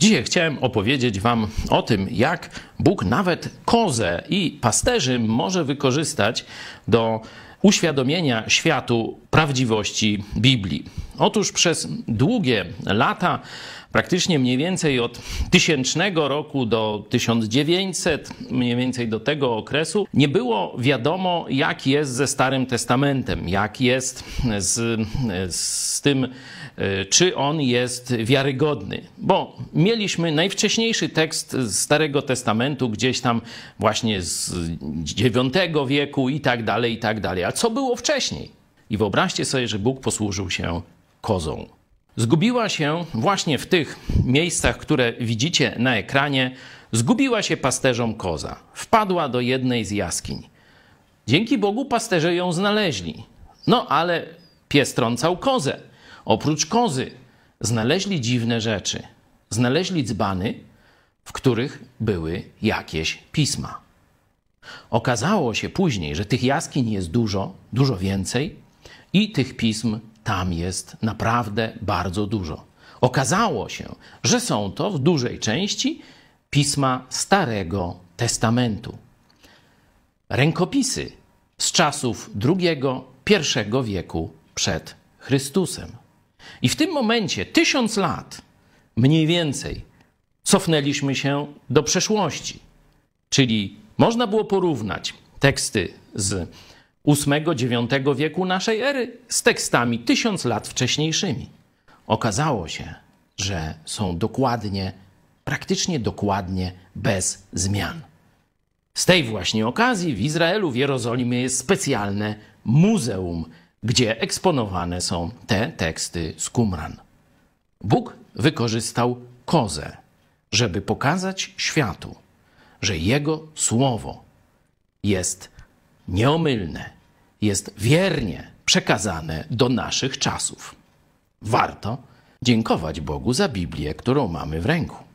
Dzisiaj chciałem opowiedzieć Wam o tym, jak Bóg nawet kozę i pasterzy może wykorzystać do uświadomienia światu prawdziwości Biblii. Otóż przez długie lata, praktycznie mniej więcej od 1000 roku do 1900, mniej więcej do tego okresu, nie było wiadomo, jak jest ze Starym Testamentem, jak jest z, z tym, czy on jest wiarygodny. Bo mieliśmy najwcześniejszy tekst Starego Testamentu, gdzieś tam właśnie z IX wieku i tak dalej, i tak dalej. A co było wcześniej? I wyobraźcie sobie, że Bóg posłużył się kozą. Zgubiła się właśnie w tych miejscach, które widzicie na ekranie, zgubiła się pasterzom koza. Wpadła do jednej z jaskiń. Dzięki Bogu pasterze ją znaleźli. No ale pies trącał kozę. Oprócz kozy znaleźli dziwne rzeczy. Znaleźli dzbany, w których były jakieś pisma. Okazało się później, że tych jaskiń jest dużo, dużo więcej i tych pism tam jest naprawdę bardzo dużo. Okazało się, że są to w dużej części pisma Starego Testamentu. Rękopisy z czasów II, I wieku przed Chrystusem. I w tym momencie, tysiąc lat mniej więcej, cofnęliśmy się do przeszłości. Czyli można było porównać teksty z VIII-IX wieku naszej ery z tekstami tysiąc lat wcześniejszymi. Okazało się, że są dokładnie, praktycznie dokładnie bez zmian. Z tej właśnie okazji w Izraelu, w Jerozolimie jest specjalne muzeum, gdzie eksponowane są te teksty z Qumran. Bóg wykorzystał kozę, żeby pokazać światu, że Jego słowo jest nieomylne, jest wiernie przekazane do naszych czasów. Warto dziękować Bogu za Biblię, którą mamy w ręku.